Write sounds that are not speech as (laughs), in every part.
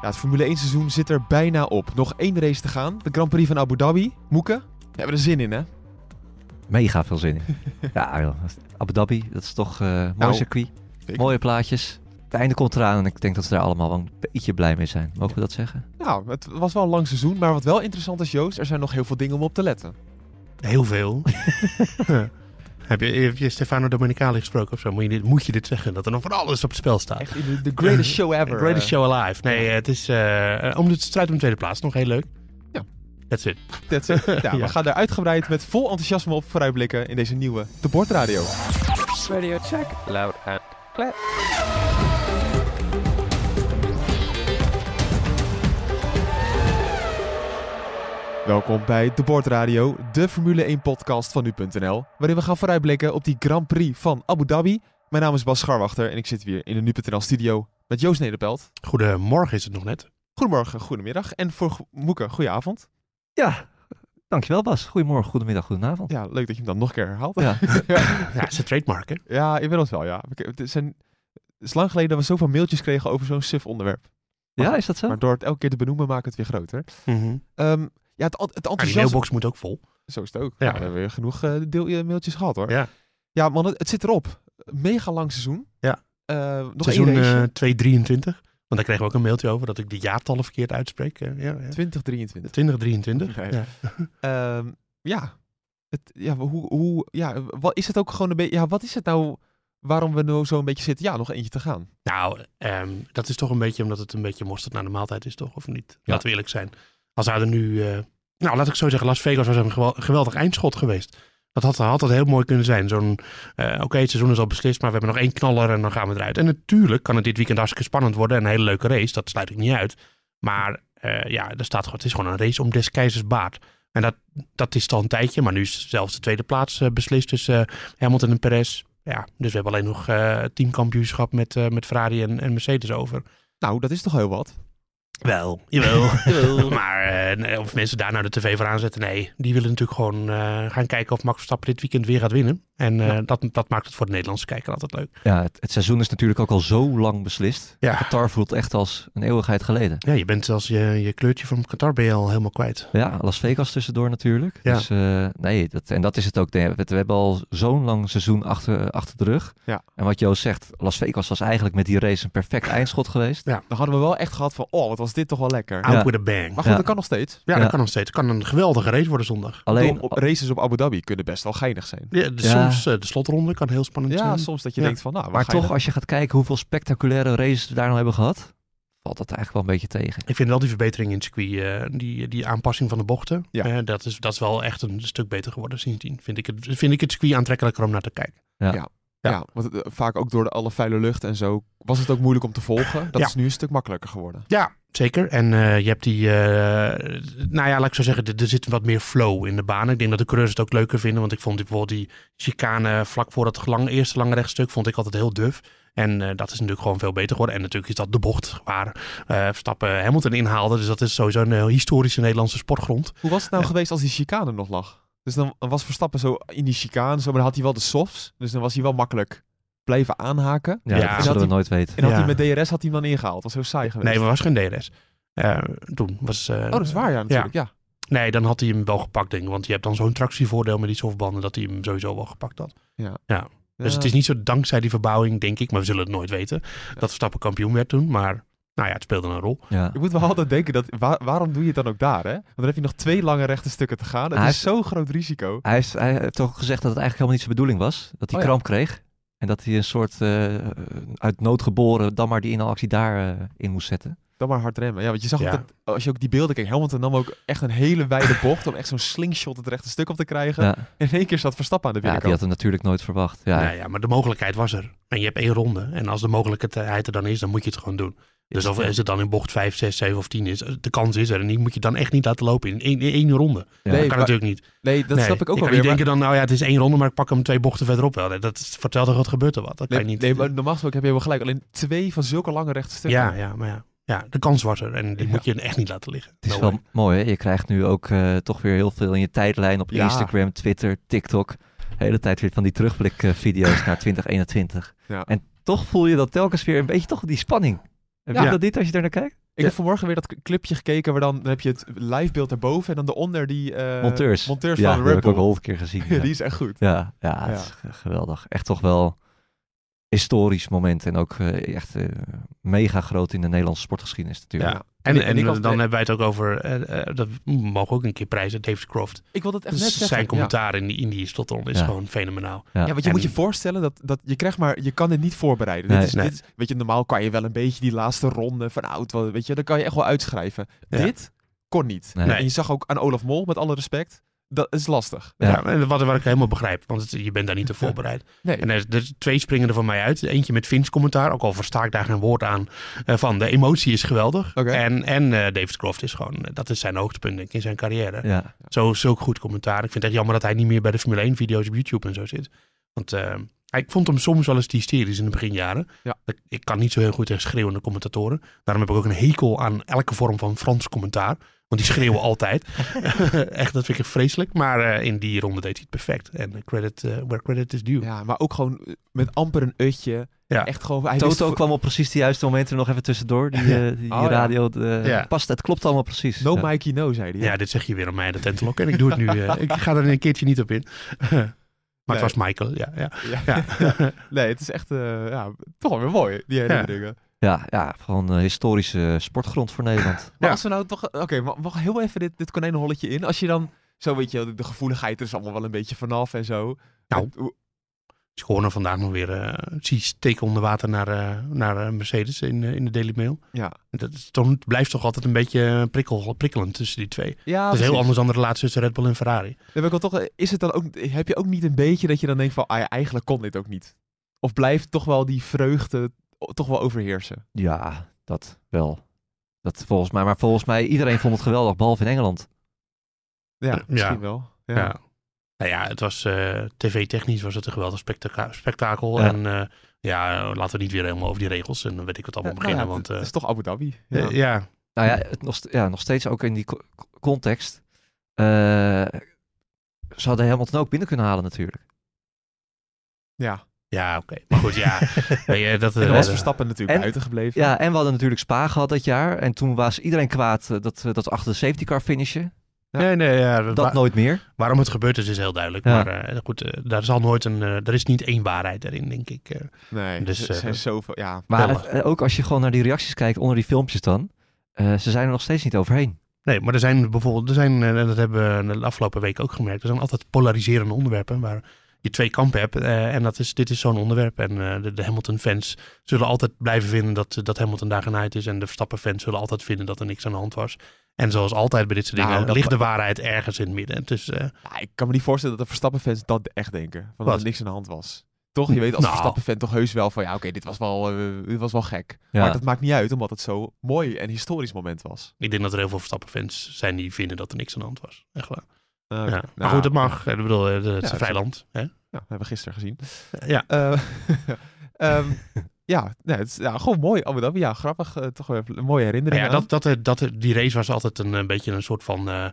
Ja, het Formule 1 seizoen zit er bijna op. Nog één race te gaan. De Grand Prix van Abu Dhabi. Moeke, we hebben er zin in, hè? Mega veel zin in. (laughs) ja, joh. Abu Dhabi, dat is toch eh mooi Nou, circuit. zeker. Mooie plaatjes. Het einde komt eraan en ik denk dat ze daar allemaal wel een beetje blij mee zijn. Mogen we dat zeggen? Nou, het was wel een lang seizoen. Maar wat wel interessant is, Joost, er zijn nog heel veel dingen om op te letten. Heel veel. (laughs) heb, je, heb je Stefano Domenicali gesproken of zo? Moet je, dit, moet je dit zeggen? Dat er nog van alles op het spel staat. Echt de greatest show ever. Greatest eh. show alive. Nee, het is eh, om de strijd om de tweede plaats. Nog heel leuk. Ja. That's it. That's it. Ja, (laughs) Ja. We gaan daar uitgebreid met vol enthousiasme op vooruitblikken in deze nieuwe De Bordradio. Radio check. Loud and clear. Welkom bij De Bordradio, de Formule 1 podcast van nu.nl, waarin we gaan vooruitblikken op die Grand Prix van Abu Dhabi. Mijn naam is Bas Scharwachter en ik zit weer in de nu.nl studio met Joost Nederpelt. Goedemorgen is het nog net. Goedemorgen, goedemiddag en voor Moeke, goedenavond. Ja, dankjewel Bas. Goedemorgen, goedemiddag, goedenavond. Ja, leuk dat je hem dan nog een keer herhaalt. Ja. (laughs) Ja, het is een trademark, hè? Ja, inmiddels wel, ja. Het is, een, het is lang geleden dat we zoveel mailtjes kregen over zo'n suf onderwerp. Ja, is dat zo? Maar door het elke keer te benoemen maakt het weer groter. Mhm. Ehm, ja, het, het Maar die enthousiasme... mailbox moet ook vol. Zo is het ook. Ja. Ja. we hebben weer genoeg deel, eh, mailtjes gehad hoor. Ja. Ja, man, het, het zit erop. Mega lang seizoen. Ja. Eh, nog Seizoen één race. eh 223. Want daar kregen we ook een mailtje over dat ik de jaartallen verkeerd uitspreek. Ja, ja. 2023. 2023. Nee. Ja. (laughs) Ehm, ja. Het, ja, hoe, hoe, ja, wat is het ook gewoon een beetje... Ja, wat is het nou waarom we nu zo een beetje zitten? Ja, nog eentje te gaan. Nou, ehm, dat is toch een beetje omdat het een beetje mosterd naar de maaltijd is, toch? Of niet? Ja. Laten we eerlijk zijn. Als zouden nu... nou, laat ik zo zeggen, Las Vegas was een gewel- geweldig eindschot geweest. Dat had, dat heel mooi kunnen zijn. Zo'n, eh, oké, het seizoen is al beslist, maar we hebben nog één knaller en dan gaan we eruit. En natuurlijk kan het dit weekend hartstikke spannend worden en een hele leuke race. Dat sluit ik niet uit. Maar eh, ja, er staat, het is gewoon een race om des keizers baard. En dat, dat is al een tijdje, maar nu is zelfs de tweede plaats eh, beslist tussen Hamilton en Perez. Ja, dus we hebben alleen nog teamkampioenschap met, met Ferrari en, en Mercedes over. Nou, dat is toch heel wat. Wel, jawel. (laughs) (laughs) maar eh, of mensen daar nou de tv voor aanzetten, nee. Die willen natuurlijk gewoon eh, gaan kijken of Max Verstappen dit weekend weer gaat winnen. En eh, dat, dat maakt het voor de Nederlandse kijker altijd leuk. Ja, het, het seizoen is natuurlijk ook al zo lang beslist. Ja. Qatar voelt echt als een eeuwigheid geleden. Ja, je bent zelfs je, je kleurtje van Qatar ben je al helemaal kwijt. Ja, Las Vegas tussendoor natuurlijk. Ja. Dus eh, nee, dat, en dat is het ook. We, we hebben al zo'n lang seizoen achter, achter de rug. Ja. En wat Joost zegt, Las Vegas was eigenlijk met die race een perfect eindschot geweest. Ja. Dan hadden we wel echt gehad van, oh, wat was dit toch wel lekker. Out Ja. with a bang. Maar goed, Ja. dat kan nog steeds. Ja, Ja. dat kan nog steeds. Het kan een geweldige race worden zondag. Alleen, Op- op races op Abu Dhabi kunnen best wel geinig zijn. Ja, de, Ja. Soms eh, de slotronde kan heel spannend Ja, zijn. soms dat je Ja. denkt van, nou, maar toch, als je gaat kijken hoeveel spectaculaire races we daar nou hebben gehad, valt dat eigenlijk wel een beetje tegen. Ik vind wel die verbetering in het circuit, eh, die, die aanpassing van de bochten, Ja. eh, dat, is, dat is wel echt een stuk beter geworden sindsdien. Vind ik het, vind ik het circuit aantrekkelijker om naar te kijken. Ja. Ja. Ja, want het, vaak ook door de alle vuile lucht en zo was het ook moeilijk om te volgen. Dat Ja. is nu een stuk makkelijker geworden. Ja, zeker. En eh, je hebt die, eh, nou ja, laat ik zo zeggen, er, er zit wat meer flow in de baan. Ik denk dat de coureurs het ook leuker vinden, want ik vond die, bijvoorbeeld die chicane vlak voor het lang, eerste lange rechtstuk, vond ik altijd heel duf. En eh, dat is natuurlijk gewoon veel beter geworden. En natuurlijk is dat de bocht waar Verstappen Hamilton inhaalde. Dus dat is sowieso een heel historische Nederlandse sportgrond. Hoe was het nou geweest als die chicane nog lag? Dus dan was Verstappen zo in die chicane, zo, maar dan had hij wel de softs. Dus dan was hij wel makkelijk blijven aanhaken. Ja, Ja. dat En zullen we had nooit weten. En had Ja. hij met DRS had hij hem dan ingehaald. Dat was zo saai geweest. Nee, maar was geen DRS. Eh, toen was... eh, Oh, dat is waar, ja, natuurlijk. Ja. Nee, dan had hij hem wel gepakt, denk ik. Want je hebt dan zo'n tractievoordeel met die softbanden dat hij hem sowieso wel gepakt had. Dus het is niet zo dankzij die verbouwing, denk ik. Maar we zullen het nooit weten. Dat Verstappen kampioen werd toen. Maar nou ja, het speelde een rol. Ja. Je moet wel altijd denken, dat, waar- waarom doe je het dan ook daar, hè? Want dan heb je nog twee lange rechte stukken te gaan. Het Hij is zo'n groot risico. Hij, is, hij heeft toch gezegd dat het eigenlijk helemaal niet zijn bedoeling was. Dat hij Oh ja. kramp kreeg. En dat hij een soort eh, uit nood geboren dan maar die inhaalactie daar eh, in moest zetten. Dan maar hard remmen. Ja, want je zag Ja. dat, als je ook die beelden keek, Hamilton nam ook echt een hele wijde bocht om echt zo'n slingshot het rechte stuk op te krijgen. Ja, En in één keer zat Verstappen aan de ja die binnenkant. had hem natuurlijk nooit verwacht. Ja, Nou ja, maar de mogelijkheid was er. En je hebt één ronde. En als de mogelijkheid er dan is, dan moet je het gewoon doen. Dus of is het dan in bocht 5, 6, 7 of 10 is, de kans is er. En die moet je dan echt niet laten lopen in één, in één ronde. Ja. Nee, dat kan maar- natuurlijk niet. Nee, dat Nee, snap ik ook je wel kan weer. denken dan, nou ja, het is één ronde, maar ik pak hem twee bochten verderop wel. Dat vertelt toch wat gebeurt er wat. Dat kan Nee, je niet. nee, maar normaal gesproken heb je wel gelijk. Alleen twee van zulke lange rechte stukken. ja, ja, maar ja. Ja, de kans was er en die Ja. moet je echt niet laten liggen. Het is No wel way. mooi, hè? Je krijgt nu ook eh, toch weer heel veel in je tijdlijn op Ja. Instagram, Twitter, TikTok. De hele tijd weer van die terugblik-video's (coughs) naar 2021. Ja. En toch voel je dat telkens weer een beetje toch die spanning. Heb Ja. je dat niet als je daar naar kijkt? Ik heb vanmorgen weer dat clipje gekeken waar dan, dan heb je het livebeeld erboven en dan daaronder die eh, Monteurs. monteurs ja, van die Red heb ik ook Bull. honderd keer gezien. (laughs) Ja, Ja, die is echt goed. ja, ja, het Ja. is geweldig. Echt toch wel historisch moment en ook eh, echt eh, mega groot in de Nederlandse sportgeschiedenis natuurlijk. Ja. En, En was- dan hebben wij het ook over, eh, eh, dat mogen we ook een keer prijzen, David Croft. Ik wil dat echt Dus net zeggen. zijn ja. commentaar in die, in die slotronde is Ja. gewoon fenomenaal. Ja, want je En- moet je voorstellen dat, dat je krijgt maar, je kan het niet voorbereiden. Nee. dit is, Nee. dit is- weet je, normaal kan je wel een beetje die laatste ronde van oud, wel, weet je, dan kan je echt wel uitschrijven. Ja. Dit kon niet. Nee. En je zag ook aan Olaf Mol, met alle respect, dat is lastig. Ja. Ja. en wat, wat ik helemaal begrijp, want het- je bent daar niet te voorbereid. Nee. En er, er twee springen er van mij uit. Eentje met Vins commentaar, ook al versta ik daar geen woord aan, eh, van de emotie is geweldig. Oké. En, en eh, David Croft is gewoon, eh, dat is zijn hoogtepunt denk ik, in zijn carrière. Ja. Zo, zulk goed commentaar. Ik vind het echt jammer dat hij niet meer bij de Formule 1 video's op YouTube en zo zit. Want eh, ik vond hem soms wel eens hysterisch in de beginjaren. Ja. Ik, ik kan niet zo heel goed tegen schreeuwende commentatoren. Daarom heb ik ook een hekel aan elke vorm van Frans commentaar. Want die schreeuwen altijd. (laughs) echt, dat vind ik vreselijk. Maar eh, in die ronde deed hij het perfect. En credit eh, where credit is due. Ja, maar ook gewoon eh, met amper een utje. Ja. Echt gewoon, hij Toto kwam op precies de juiste momenten er nog even tussendoor. Die, eh, die Oh, ja. radio de, Ja. past. Het klopt allemaal precies. No Ja. Mikey no, zei hij. Ja, dit zeg je weer aan mij, de tentelok. En ik doe het nu. eh, ik ga er een keertje niet op in. (laughs) maar het was Michael, ja. ja. Ja. ja. (laughs) nee, het is echt eh, ja, toch wel weer mooi, die herinneringen. Ja, ja, gewoon een historische sportgrond voor Nederland. Maar Ja. als we nou toch... Oké, ma- mag heel even dit, dit konijnenholletje in. Als je dan... Zo weet je, de, gevoeligheid er is allemaal wel een beetje vanaf en zo. Nou. En Dus gewoon er vandaag nog weer uh, zie steken onder water naar, eh, naar eh, Mercedes in, eh, in de Daily Mail. ja. Dat is toch, het blijft toch altijd een beetje prikkel, prikkelend tussen die twee. Ja, dat is heel anders dan de relatie tussen Red Bull en Ferrari. Ben ik wel toch, is het dan ook, heb je ook niet een beetje dat je dan denkt van, ah ja, eigenlijk kon dit ook niet? Of blijft toch wel die vreugde toch wel overheersen? Ja, dat wel. Dat volgens mij, maar volgens mij, iedereen vond het geweldig, behalve in Engeland. Ja, Ja. misschien wel. Ja. Ja. Nou ja, het was eh, tv-technisch was het een geweldig spektaka- spektakel. Ja. En eh, ja, laten we niet weer helemaal over die regels en dan weet ik wat allemaal Ja, beginnen. nou ja, want het, eh, het is toch Abu Dhabi? Ja. ja, Nou ja, het nog, ja, nog steeds ook in die co- context. eh, ze hadden Hamilton ook binnen kunnen halen natuurlijk. ja. Ja oké. Maar goed, ja. (laughs) dat, En eh, was Verstappen natuurlijk en- buiten gebleven. Ja, en we hadden natuurlijk Spa gehad dat jaar. En toen was iedereen kwaad eh, dat, we- dat achter de safety car finishen. Nee, nee, ja, Dat nooit meer. waarom het gebeurd is, is heel duidelijk. Ja. Maar eh, goed, eh, daar zal nooit een, eh, er is niet één waarheid erin, denk ik. eh. Nee, Dus, er zijn zoveel, ja. Maar het- ook als je gewoon naar die reacties kijkt onder die filmpjes dan. eh, ze zijn er nog steeds niet overheen. Nee, maar er zijn bijvoorbeeld, er zijn, eh, dat hebben we de afgelopen week ook gemerkt, er zijn altijd polariserende onderwerpen waar je twee kampen hebt. eh, en dat is, dit is zo'n onderwerp. En eh, de, de Hamilton-fans zullen altijd blijven vinden dat, dat Hamilton daar genaaid is. En de Verstappen-fans zullen altijd vinden dat er niks aan de hand was. En zoals altijd bij dit soort Nou, dingen, dat- ligt de waarheid ergens in het midden. Dus Ja, ik kan me niet voorstellen dat de Verstappen-fans dat echt denken. Van dat er niks aan de hand was. Toch? Je weet als (laughs) Nou. Verstappen-fan toch heus wel van, ja oké, dit was wel, dit was wel gek. Ja. Maar dat maakt niet uit, omdat het zo mooi en historisch moment was. ik denk dat er heel veel Verstappen-fans zijn die vinden dat er niks aan de hand was. Echt waar. Ja. nou, maar goed, dat mag. Ik bedoel, het is Ja, een land. Hè? Ja, dat hebben we gisteren gezien. Ja. Eh, (laughs) ehm, ja, nee, het is ja, gewoon mooi. Abu Dhabi, ja, grappig. eh, toch wel even een mooie herinnering. Nou ja, dat, dat, dat, die race was altijd een, eh, beetje een soort van.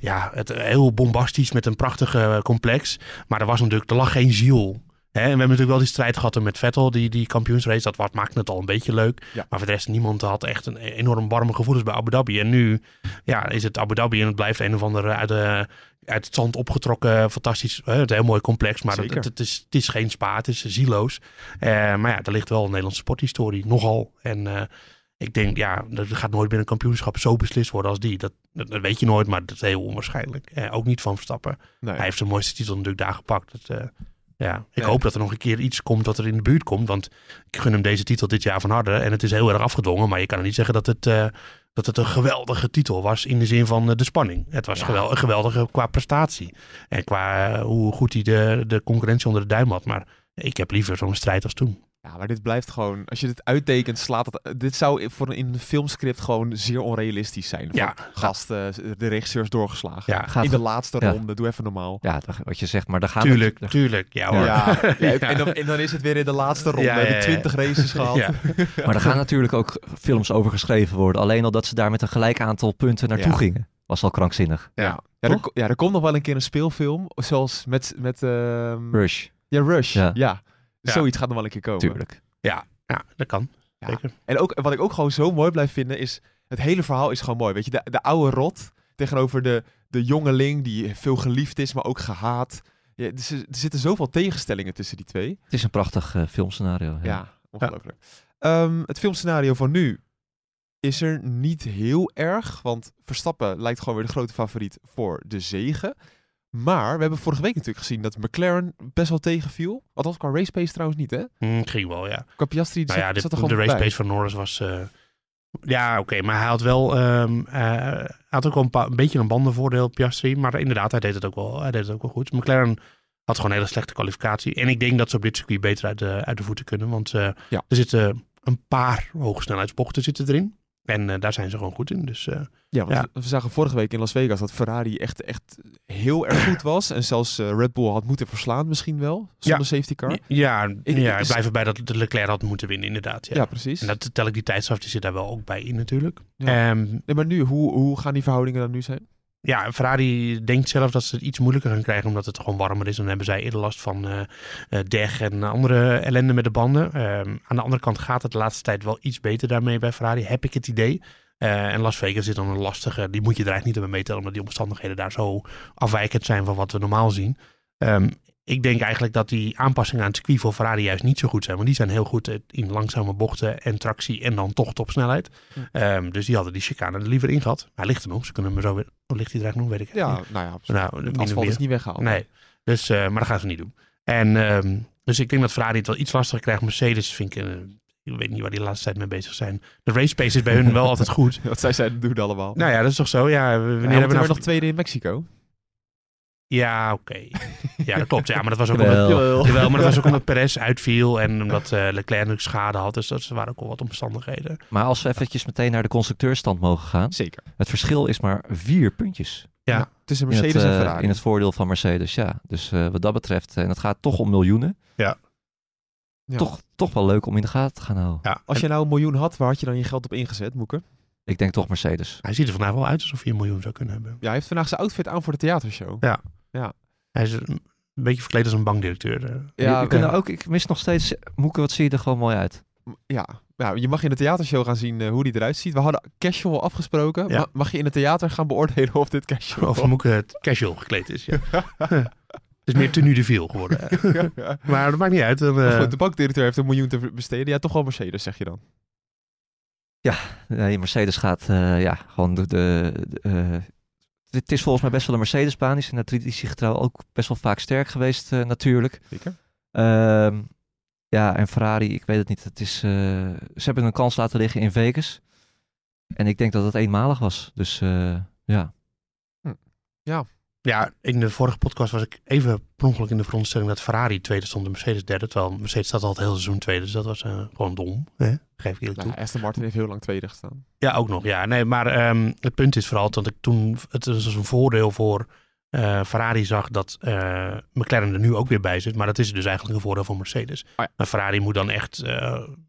ja, het, heel bombastisch met een prachtige complex. Maar er was natuurlijk, er lag geen ziel. Hè? En we hebben natuurlijk wel die strijd gehad met Vettel, die, die kampioensrace. Dat was, maakte het al een beetje leuk. Ja. Maar voor de rest, niemand had echt een enorm warme gevoelens bij Abu Dhabi. En nu ja, is het Abu Dhabi en het blijft een of andere uit, de, uit het zand opgetrokken, fantastisch. Het heel mooi complex, maar het, is, het is geen spa, het is zieloos. Eh, maar ja, er ligt wel een Nederlandse sporthistorie, nogal. En eh, ik denk, ja, er gaat nooit meer een kampioenschap zo beslist worden als die. Dat, weet je nooit, maar dat is heel onwaarschijnlijk. Eh, ook niet van Verstappen. nee. Hij heeft zijn mooiste titel natuurlijk daar gepakt. Dat, eh, ja, ik Nee. hoop dat er nog een keer iets komt wat er in de buurt komt. Want ik gun hem deze titel dit jaar van harte. En het is heel erg afgedwongen. Maar je kan er niet zeggen dat het, eh, dat het een geweldige titel was in de zin van eh, de spanning. Het was Ja. gewel, een geweldige qua prestatie. En qua eh, hoe goed hij de, de concurrentie onder de duim had. Maar ik heb liever zo'n strijd als toen. Ja, maar dit blijft gewoon, als je dit uittekent, slaat het. Dit zou voor een, in een filmscript gewoon zeer onrealistisch zijn. Van, Ja. Gast, eh, de regisseur is doorgeslagen. Ja, Gaat in de laatste ja. ronde, doe even normaal. Ja, dat- wat je zegt, maar daar gaan we- tuurlijk, daar- tuurlijk. Ja hoor. Ja, (laughs) ja, Ja. En, dan, en dan is het weer in de laatste ronde. Ja, ja, Heb je ja. 20 races (laughs) gehad. Ja. (laughs) Maar er gaan natuurlijk ook films over geschreven worden. Alleen al dat ze daar met een gelijk aantal punten naartoe Ja. gingen. Was al krankzinnig. Ja. Ja. Ja, er, ja, er komt nog wel een keer een speelfilm, zoals met, met ehm, Rush, ja, Rush. Ja. Ja. Ja. zoiets gaat nog wel een keer komen. tuurlijk. Ja, ja, dat kan. Ja. Zeker. En ook wat ik ook gewoon zo mooi blijf vinden is, het hele verhaal is gewoon mooi. Weet je, de, de oude rot tegenover de, de jongeling die veel geliefd is, maar ook gehaat. Ja, er, er zitten zoveel tegenstellingen tussen die twee. Het is een prachtig eh, filmscenario. Ja, ongelooflijk. Ehm, het filmscenario van nu is er niet heel erg, want Verstappen lijkt gewoon weer de grote favoriet voor de zegen. Maar we hebben vorige week natuurlijk gezien dat McLaren best wel tegenviel. Althans, qua race pace trouwens niet, hè? Hm, ging wel, ja. Qua Piastri Nou zat, ja, dit- zat er de race pace van Norris was... eh, ja, oké, maar hij had wel... hij had ook wel een, een beetje een bandenvoordeel, Piastri. Maar inderdaad, hij deed het ook wel, hij deed het ook wel goed. McLaren had gewoon een hele slechte kwalificatie. En ik denk dat ze op dit circuit beter uit de, uit de voeten kunnen. Want eh, Ja. er zitten een paar hoogsnelheidsbochten zitten erin. En eh, daar zijn ze gewoon goed in. Dus eh, Ja, want Ja. we zagen vorige week in Las Vegas dat Ferrari echt, echt heel erg goed (clears throat) was. En zelfs eh, Red Bull had moeten verslaan misschien wel, zonder safety car. ja, Ik- ja, is- ik blijf erbij dat de Leclerc had moeten winnen, inderdaad. Ja. Ja, precies. En dat tel ik die tijdstraf, die zit daar wel ook bij in natuurlijk. Ehm, Nee, maar nu, hoe, hoe gaan die verhoudingen dan nu zijn? Ja, Ferrari denkt zelf dat ze het iets moeilijker gaan krijgen omdat het gewoon warmer is. Dan hebben zij eerder last van eh, deg en andere ellende met de banden. Ehm, aan de andere kant gaat het de laatste tijd wel iets beter daarmee bij Ferrari, heb ik het idee. Eh, en Las Vegas zit dan een lastige, die moet je er eigenlijk niet op meetellen omdat die omstandigheden daar zo afwijkend zijn van wat we normaal zien. Ehm, ik denk eigenlijk dat die aanpassingen aan het circuit voor Ferrari juist niet zo goed zijn. Want die zijn heel goed in langzame bochten en tractie en dan toch topsnelheid. Hm. Ehm, dus die hadden die chicane er liever in gehad. Hij ligt er nog, ze kunnen hem zo weer... Hoe ligt hij er eigenlijk nog, weet ik Ja, eigenlijk nou ja, niet. Nou, het asfalt is niet weggehaald. Nee, dus, eh, maar dat gaan ze niet doen. En ehm, dus ik denk dat Ferrari het wel iets lastiger krijgt. Mercedes vind ik... eh, ik weet niet waar die de laatste tijd mee bezig zijn. De race pace is bij hun wel altijd goed. (laughs) Wat zij zijn doen allemaal. Nou ja, dat is toch zo? Ja, wanneer hebben we nou... nog tweede in Mexico? Ja, oké. (laughs) Ja, dat klopt. Ja, maar dat was ook Jawel. omdat... Jawel, maar dat was ook omdat Perez uitviel en omdat eh, Leclerc natuurlijk schade had. Dus dat waren ook wel wat omstandigheden. Maar als we eventjes meteen naar de constructeurstand mogen gaan. Zeker. Het verschil is maar vier puntjes. Ja. tussen In het, Mercedes en eh, Ferrari. in het voordeel van Mercedes, ja. Dus eh, wat dat betreft, en het gaat toch om miljoenen. Ja. Toch, toch wel leuk om in de gaten te gaan houden. Ja, Als je nou een miljoen had, waar had je dan je geld op ingezet, Moeke? Ik denk toch Mercedes. Hij ziet er vandaag wel uit alsof hij een miljoen zou kunnen hebben. Ja, hij heeft vandaag zijn outfit aan voor de theatershow. Hij is een beetje verkleed als een bankdirecteur. eh. Ja, we kunnen ja. ook, ik mis nog steeds, Moeke, wat zie je er gewoon mooi uit. Ja. ja, je mag in de theatershow gaan zien eh, hoe die eruit ziet. We hadden casual afgesproken. Ja. Ma- mag je in het theater gaan beoordelen of dit casual Of Moeke het casual gekleed is. Ja. Het is meer tenue de viel geworden. ja. (laughs) Maar dat maakt niet uit. Dan, eh, goed, de bankdirecteur heeft een miljoen te besteden. Ja, toch wel Mercedes, zeg je dan. Nee, Mercedes gaat, eh, ja, gewoon de... de, de, eh, het is volgens mij best wel een Mercedes-baan. Die is in de traditiegetrouw ook best wel vaak sterk geweest, eh, natuurlijk. Zeker. Ehm, ja, en Ferrari, ik weet het niet. Het is, eh, ze hebben een kans laten liggen in Vegas. En ik denk dat het eenmalig was. Dus eh, ja. Ja, in de vorige podcast was ik even per ongeluk in de veronderstelling dat Ferrari tweede stond en Mercedes derde. Terwijl Mercedes staat altijd heel seizoen tweede. Dus dat was eh, gewoon dom. Hè? Geef ik eerlijk toe. Nou, Aston Martin heeft heel lang tweede gestaan. Ja, ook nog. Ja, nee, maar ehm, het punt is vooral dat ik toen het is een voordeel voor eh, Ferrari zag dat eh, McLaren er nu ook weer bij zit. Maar dat is dus eigenlijk een voordeel voor Mercedes. ja. Maar Ferrari moet dan echt,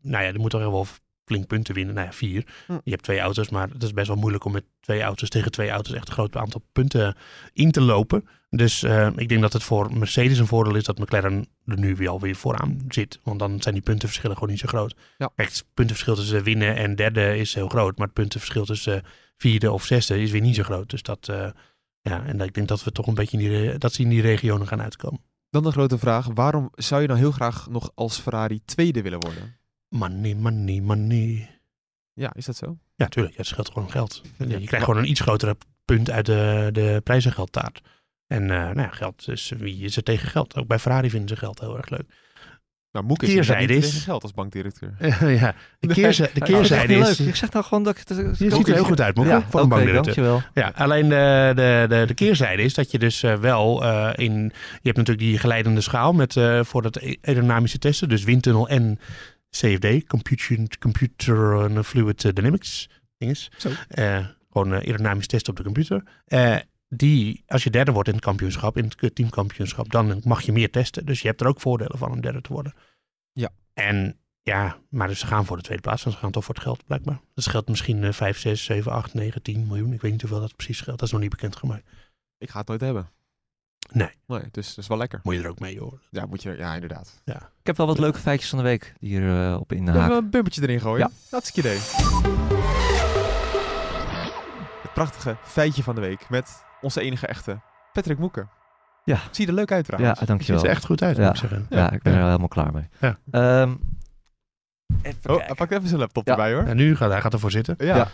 nou ja, die moet toch wel flink punten winnen. Nou ja, vier. Hm. Je hebt twee auto's, maar het is best wel moeilijk om met twee auto's tegen twee auto's echt een groot aantal punten in te lopen. Dus eh, ik denk dat het voor Mercedes een voordeel is dat McLaren er nu weer alweer vooraan zit. Want dan zijn die puntenverschillen gewoon niet zo groot. Ja. Kijk, het puntenverschil tussen winnen en derde is heel groot. Maar het puntenverschil tussen vierde of zesde is weer niet zo groot. Dus dat, eh, ja, en ik denk dat we toch een beetje in die, dat ze in die regionen gaan uitkomen. Dan de grote vraag, waarom zou je dan heel graag nog als Ferrari tweede willen worden? Money, money, money. Ja, is dat zo? Ja, tuurlijk. Ja, het scheelt gewoon geld. Ja, je krijgt gewoon een iets grotere punt uit de, de prijzengeldtaart. En eh, nou ja, geld is, wie is er tegen geld? Ook bij Ferrari vinden ze geld heel erg leuk. Nou, Moek is niet is- tegen geld als bankdirecteur. (laughs) ja, de, de keerzijde is... leuk. Ik zeg nou gewoon dat ik het... Je ziet er heel goed uit, Moeke, Ja, voor een oké, bankdirecteur. dankjewel. Ja, alleen de, de, de, de keerzijde is dat je dus eh, wel eh, in... Je hebt natuurlijk die geleidende schaal met, eh, voor dat aerodynamische testen. Dus windtunnel en CFD, Computer, computer and Fluid Dynamics. Dinges. Eh, gewoon eh, aerodynamisch testen op de computer. Eh, die, als je derde wordt in het kampioenschap, in het teamkampioenschap, dan mag je meer testen. Dus je hebt er ook voordelen van om derde te worden. Ja. En ja, maar dus ze gaan voor de tweede plaats, want ze gaan toch voor het geld blijkbaar. Dat scheelt misschien eh, 5, 6, 7, 8, 9, 10 miljoen. Ik weet niet hoeveel dat precies scheelt. Dat is nog niet bekendgemaakt. Ik ga het nooit hebben. Nee. Nee, dus dat is wel lekker. Moet je er ook mee hoor. Ja, moet je, ja inderdaad. Ik heb wel wat leuke feitjes van de week die hier eh, op inhaken. een bumpertje erin gooien? Ja. Hartstikke idee. Het prachtige feitje van de week met onze enige echte Patrick Moeken. Ja. Zie je er leuk uit Ja, trouwens. Het dankjewel. ziet er echt goed uit, Ja. moet ik zeggen. Ja, ik ben er helemaal klaar mee. Ja. Ehm, even Oh, kijken. hij pakt even zijn laptop Ja. erbij hoor. En nu gaat hij gaat ervoor zitten. Ja,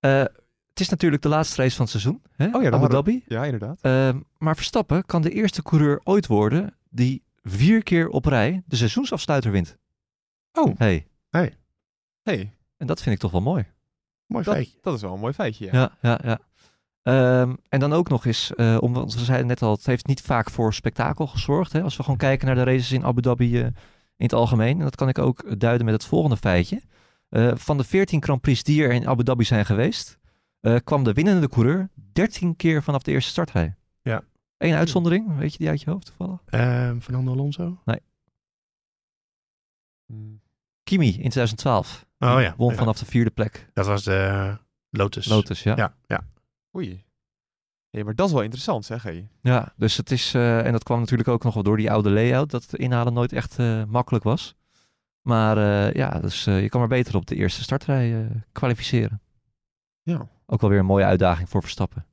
Ja. Eh, het is natuurlijk de laatste race van het seizoen. Hè? Oh ja, Abu Dhabi. ja inderdaad. Ehm, maar Verstappen kan de eerste coureur ooit worden die vier keer op rij de seizoensafsluiter wint. Oh. Hey. hey, En dat vind ik toch wel mooi. Mooi dat, feitje. dat is wel een mooi feitje. Ja. Ja, ja, ja. Ehm, en dan ook nog eens, eh om, want we zeiden net al, het heeft niet vaak voor spektakel gezorgd. Hè? Als we gewoon kijken naar de races in Abu Dhabi eh, in het algemeen. En dat kan ik ook duiden met het volgende feitje. Eh, van de 14 Grand Prix die er in Abu Dhabi zijn geweest, eh, kwam de winnende coureur 13 keer vanaf de eerste startrij. Ja. Eén uitzondering, weet je die uit je hoofd toevallig? Ehm, Fernando Alonso. Mm. Kimi in 2012. Oh ja. Won Ja. vanaf de vierde plek. Dat was de Lotus. Lotus, ja. Ja, ja. Oei. Hé, maar dat is wel interessant zeg hé. Ja, dus het is, eh, en dat kwam natuurlijk ook nog wel door die oude layout, dat het inhalen nooit echt eh, makkelijk was. Maar eh, ja, dus eh, je kan maar beter op de eerste startrij eh, kwalificeren. Ja. Ook wel weer een mooie uitdaging voor Verstappen.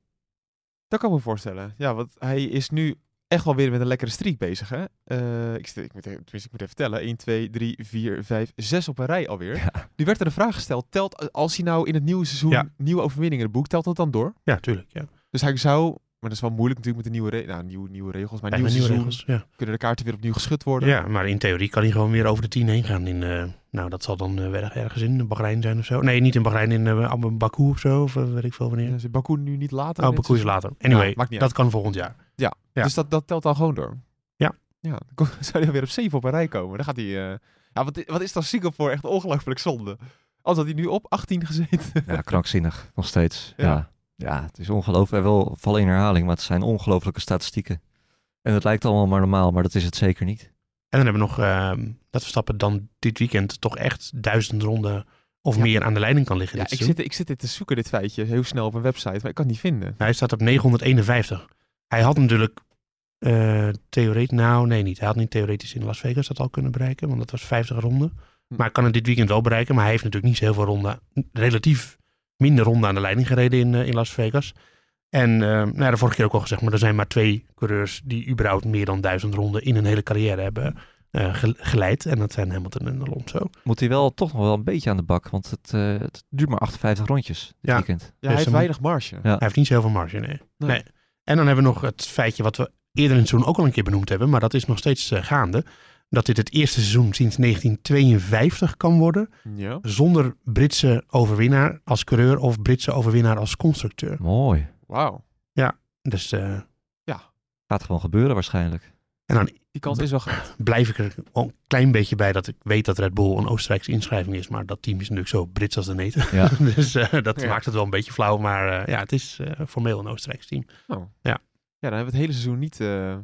Dat kan ik me voorstellen. Ja, want hij is nu echt wel weer met een lekkere streak bezig, hè? Eh, ik, ik, moet, even- tenminste, ik moet even tellen. 1, 2, 3, 4, 5, 6 op een rij alweer. (laughs) Ja. Nu werd er een vraag gesteld. Telt, als hij nou in het nieuwe seizoen Ja. nieuwe overwinningen boekt, telt dat dan door? Ja, tuurlijk. Ja. Dus hij zou, maar dat is wel moeilijk natuurlijk met de nieuwe, re nou, nieuwe, nieuwe regels, maar nieuwe seizoen regels. Ja. kunnen de kaarten weer opnieuw geschud worden. ja, maar in theorie kan hij gewoon weer over de 10 heen gaan. In, eh, nou, dat zal dan weer ergens in Bahrein zijn of zo. Nee, niet in Bahrein, in eh, Abu Baku of zo. Of weet ik veel wanneer. Zit Baku nu niet later? Oh, Baku is later. Anyway, Ja, dat uit. kan volgend jaar. Ja. Dus dat, dat telt dan gewoon door? Ja. Ja, dan (laughs) zou hij weer op 7 op een rij komen. Dan gaat hij... eh, Ja, wat, wat is dat Singapore echt ongelooflijk zonde. Als had hij nu op 18 gezeten. Ja, krankzinnig, nog steeds. Ja. Ja, het is ongelooflijk. Wel vallen in herhaling, maar het zijn ongelooflijke statistieken. En het lijkt allemaal maar normaal, maar dat is het zeker niet. En dan hebben we nog ehm, dat Verstappen dan dit weekend toch echt duizend ronden of Ja. meer aan de leiding kan liggen. Ja, dit ik zit, ik zit dit te zoeken, dit feitje, heel snel op een website, maar ik kan het niet vinden. Hij staat op 951. Hij had natuurlijk eh theoretisch, nou nee niet. Hij had niet theoretisch in Las Vegas dat al kunnen bereiken, want dat was 50 ronden. Hm. Maar hij kan het dit weekend wel bereiken, maar hij heeft natuurlijk niet zo heel veel ronden, relatief minder ronden aan de leiding gereden in, eh, in Las Vegas. En eh, nou, ja, de vorige keer ook al gezegd, maar er zijn maar twee coureurs die überhaupt meer dan duizend ronden in een hele carrière hebben eh, ge- geleid. En dat zijn Hamilton en Alonso. Moet hij wel toch nog wel een beetje aan de bak, want het, eh, het duurt maar 58 rondjes dit Ja. weekend. Ja, Dus hij heeft weinig marge. Ja. Hij heeft niet zoveel marge, nee. Nee. nee. En dan hebben we nog het feitje wat we eerder in het seizoen ook al een keer benoemd hebben, maar dat is nog steeds gaande. Dat dit het eerste seizoen sinds 1952 kan worden Ja. zonder Britse overwinnaar als coureur of Britse overwinnaar als constructeur. Mooi. Wauw. Dus eh, Gaat gewoon gebeuren waarschijnlijk. en dan Die kans is wel groot. blijf ik er wel een klein beetje bij dat ik weet dat Red Bull een Oostenrijkse inschrijving is, maar dat team is natuurlijk zo Brits als de neten. Ja. (laughs) dus eh, dat Ja. maakt het wel een beetje flauw, maar eh, ja, het is eh, formeel een Oostenrijks team. Oh. Ja. Ja, dan hebben we het hele seizoen niet eh,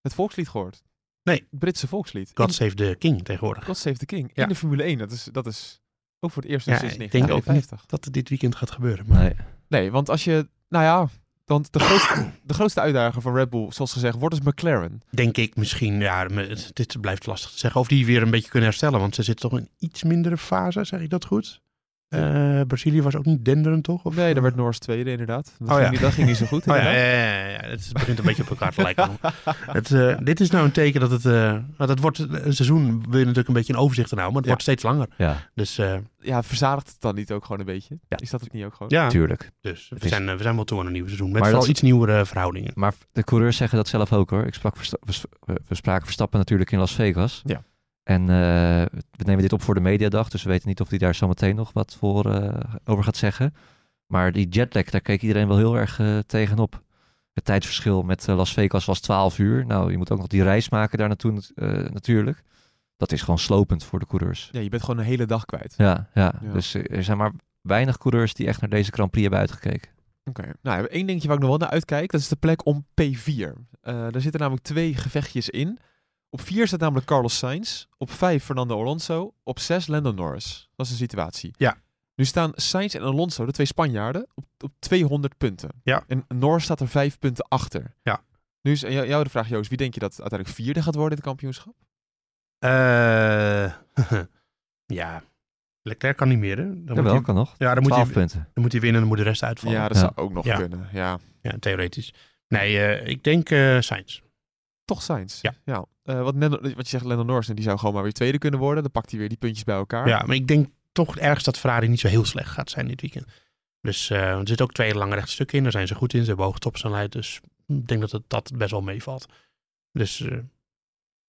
het volkslied gehoord. Nee. Het Britse volkslied. God In- Save the King tegenwoordig. God Save the King. Ja. In de Formule 1. Dat is, dat is ook voor het eerst Ja, sinds ik denk ook 1951. Dat het dit weekend gaat gebeuren. Maar Nee. Nee, want als je... Nou ja, want de grootste, de grootste uitdager van Red Bull, zoals gezegd, wordt dus McLaren. denk ik misschien, ja, dit blijft lastig te zeggen, of die weer een beetje kunnen herstellen. Want ze zitten toch in iets mindere fase, zeg ik dat goed? Eh, Brazilië was ook niet denderend, toch? Of, Nee, daar werd Norris tweede inderdaad. Dat, Oh ging, ja. niet, dat ging niet zo goed (laughs) Oh ja, inderdaad. ja, ja, ja, ja, het begint een beetje op elkaar te lijken. (laughs) Het, eh, dit is nou een teken dat het, eh, want het wordt een seizoen, wil je natuurlijk een beetje een overzicht houden, maar het Ja. wordt steeds langer. Ja, Dus, eh, Ja, verzadigt het dan niet ook gewoon een beetje? Ja. Is dat het niet ook gewoon? ja, tuurlijk. dus we is- zijn, eh, we zijn wel toe aan een nieuw seizoen. Met Maar vooral dat- iets nieuwere verhoudingen. Maar de coureurs zeggen dat zelf ook hoor. Ik sprak we spraken Verstappen natuurlijk in Las Vegas. Ja. En eh, we nemen dit op voor de mediadag, dus we weten niet of hij daar zometeen nog wat voor eh, over gaat zeggen. Maar die jetlag, daar keek iedereen wel heel erg eh, tegenop. Het tijdsverschil met Las Vegas was 12 uur. Nou, je moet ook nog die reis maken daar naartoe natuurlijk. Dat is gewoon slopend voor de coureurs. Ja, je bent gewoon een hele dag kwijt. Ja, ja. Ja. dus er zijn maar weinig coureurs die echt naar deze Grand Prix hebben uitgekeken. Oké. Nou, één dingetje waar ik nog wel naar uitkijk, dat is de plek om P4. Eh daar zitten namelijk twee gevechtjes in. Op 4 staat namelijk Carlos Sainz. Op 5 Fernando Alonso. Op 6 Lando Norris. Dat is de situatie. Ja. Nu staan Sainz en Alonso, de twee Spanjaarden, op, op 200 punten. Ja. En Norris staat er 5 punten achter. Ja. Nu is jou jou de vraag, Joost. Wie denk je dat uiteindelijk vierde gaat worden in het kampioenschap? Eh, (laughs) ja, Leclerc kan niet meer. Hè? Dan moet hij, kan nog. ja, dan moet, 12 hij, punten. dan moet hij winnen en dan moet de rest uitvallen. Ja, dat Ja. zou ook nog Ja. kunnen. Ja. Ja, theoretisch. Nee, eh, ik denk eh Sainz. Toch Sainz. Ja. ja. Eh, wat, wat je zegt, Lando Norris, die zou gewoon maar weer tweede kunnen worden. Dan pakt hij weer die puntjes bij elkaar. Ja, maar ik denk toch ergens dat Ferrari niet zo heel slecht gaat zijn dit weekend. Dus eh, er zitten ook twee lange rechte stukken in. Daar zijn ze goed in. Ze hebben hoge topsnelheid. Dus ik denk dat het, dat best wel meevalt. Dus eh,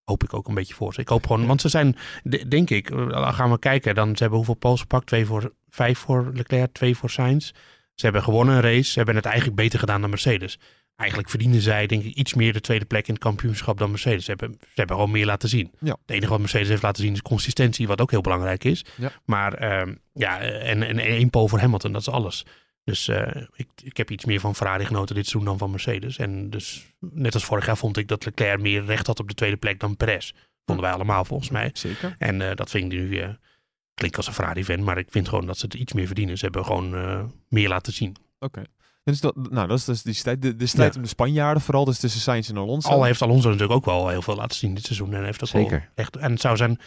hoop ik ook een beetje voor ze. Ik hoop gewoon, want ze zijn, de- denk ik, gaan we kijken. Dan, ze hebben hoeveel poles gepakt? Twee voor, vijf voor Leclerc, twee voor Sainz. Ze hebben gewonnen een race. Ze hebben het eigenlijk beter gedaan dan Mercedes. Eigenlijk verdienen zij, denk ik, iets meer de tweede plek in het kampioenschap dan Mercedes. Ze hebben, ze hebben gewoon meer laten zien. Ja. Het enige wat Mercedes heeft laten zien is consistentie, wat ook heel belangrijk is. Ja. Maar ehm, ja, en, en één pole voor Hamilton, dat is alles. Dus eh, ik, ik heb iets meer van Ferrari genoten dit seizoen dan van Mercedes. En dus net als vorig jaar vond ik dat Leclerc meer recht had op de tweede plek dan Perez. Vonden wij allemaal volgens mij. Zeker. En eh, dat vind ik nu, eh klinkt als een Ferrari-fan, maar ik vind gewoon dat ze het iets meer verdienen. Ze hebben gewoon meer laten zien. Oké. Dus dat, nou, dat is dus die strijd. De, de strijd Ja. om de Spanjaarden, vooral dus tussen Sainz en Alonso. Al heeft Alonso natuurlijk ook wel heel veel laten zien dit seizoen. En heeft ook wel Zeker. echt, en het zou zijn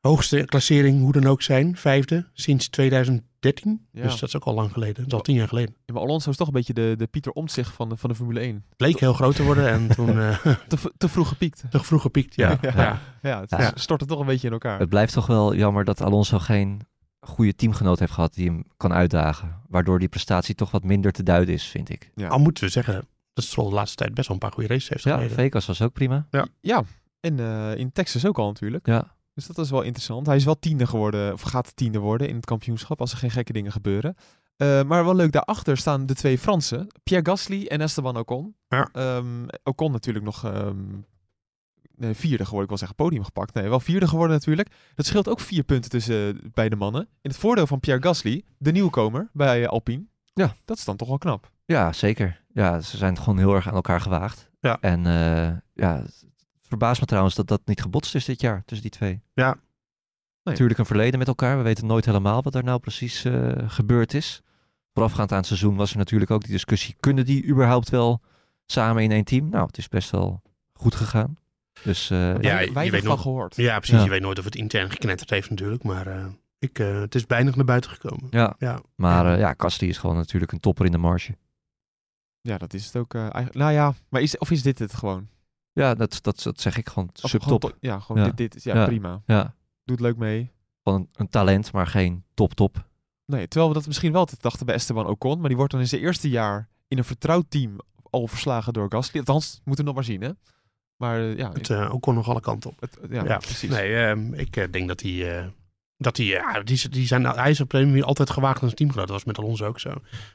hoogste klassering hoe dan ook zijn. Vijfde sinds 2013. Ja. Dus dat is ook al lang geleden. Dat is al tien jaar geleden. Ja, maar Alonso is toch een beetje de, de Pieter Omtzigt van de, van de Formule 1. Het leek heel groot te worden en toen eh (laughs) Te, te vroeg gepiekt. te vroeg gepiekt. Ja. Ja. Ja. Ja, het Ja. stortte toch een beetje in elkaar. Het blijft toch wel jammer dat Alonso geen goede teamgenoot heeft gehad die hem kan uitdagen. Waardoor die prestatie toch wat minder te duiden is, vind ik. Ja. Al moeten we zeggen dat Stroll de laatste tijd best wel een paar goede races heeft Ja, gereden. Vegas was ook prima. Ja, en eh, in Texas ook al natuurlijk. Ja, Dus dat is wel interessant. Hij is wel tiende geworden, of gaat tiende worden in het kampioenschap als er geen gekke dingen gebeuren. Eh, maar wel leuk, daarachter staan de twee Fransen, Pierre Gasly en Esteban Ocon. Ja. Ehm, Ocon natuurlijk nog ehm, nee, vierde geworden, ik wil zeggen podium gepakt. Nee, wel vierde geworden natuurlijk. Dat scheelt ook vier punten tussen uh, beide mannen. In het voordeel van Pierre Gasly, de nieuwkomer bij uh, Alpine. Ja. Dat is dan toch wel knap. ja, zeker. Ja, ze zijn gewoon heel erg aan elkaar gewaagd. Ja. En uh, ja, het verbaast me trouwens dat dat niet gebotst is dit jaar tussen die twee. Ja. Nee. Natuurlijk een verleden met elkaar. We weten nooit helemaal wat er nou precies uh, gebeurd is. Voorafgaand aan het seizoen was er natuurlijk ook die discussie. Kunnen die überhaupt wel samen in één team? Nou, het is best wel goed gegaan. Dus uh, Ja, weet van nog- gehoord. Ja, precies. Ja. Je weet nooit of het intern geknetterd heeft natuurlijk. Maar eh, ik, eh, het is weinig naar buiten gekomen. ja, Ja. maar Ja. uh, ja, Kastli is gewoon natuurlijk een topper in de marge. Ja, dat is het ook. eh, eigenlijk, nou ja, maar is, of is dit het gewoon? Ja, dat, dat, dat zeg ik gewoon Of subtop. gewoon Ja, gewoon Ja. dit, dit is ja, Ja. prima. Ja, Doet leuk mee. gewoon een, een talent, maar geen top-top. Nee, terwijl we dat misschien wel te dachten bij Esteban Ocon, maar die wordt dan in zijn eerste jaar in een vertrouwd team al verslagen door Gasly. Althans, moeten we nog maar zien, hè? Maar eh, ja, Het uh, ook kon nog alle kanten op. het- ja, Ja, precies. Nee, ehm, ik eh, denk dat hij... eh, dat hij, ja, die, die zijn, hij is op een manier altijd gewaagd aan zijn teamgenoot. Dat was met Alonso ook zo.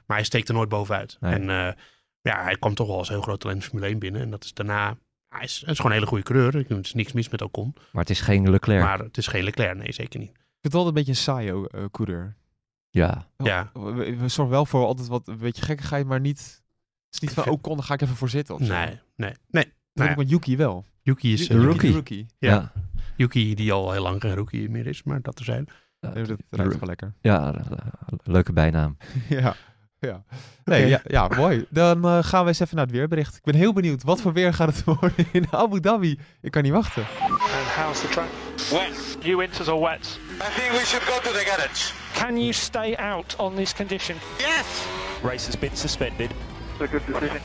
Maar hij steekt er nooit bovenuit. Nee. En eh, ja, hij kwam toch wel als heel groot talent in Formule 1 binnen. En dat is daarna... Hij is, hij is gewoon een hele goede coureur. Er is niks mis met Ocon. Maar het is geen Leclerc. Maar het is geen Leclerc. Nee, zeker niet. Ik vind het wel een beetje een saaie eh, coureur. Ja, Ja. We, zorgen wel voor altijd wat een beetje gekkigheid, maar niet... Het is niet van, Ik vind- Ocon, daar ga ik even voor zitten. Of zo. Nee, nee, nee. Nou ja, met Yuki wel. Yuki is... Yuki, eh, de rookie. rookie. Ja. ja. Yuki die al heel lang geen rookie meer is. Maar dat er zijn. Ja, Nee, dat ruikt wel lekker. ja, eh, leuke bijnaam. (laughs) ja. Ja. Nee, ja, ja, mooi. Dan eh, gaan we eens even naar het weerbericht. Ik ben heel benieuwd. Wat voor weer gaat het (laughs) worden in Abu Dhabi? Ik kan niet wachten. And how's the track? Wet. You winters or wet? I think we should go to the garage. Can you stay out on this condition? Yes. Race has been suspended. A good decision.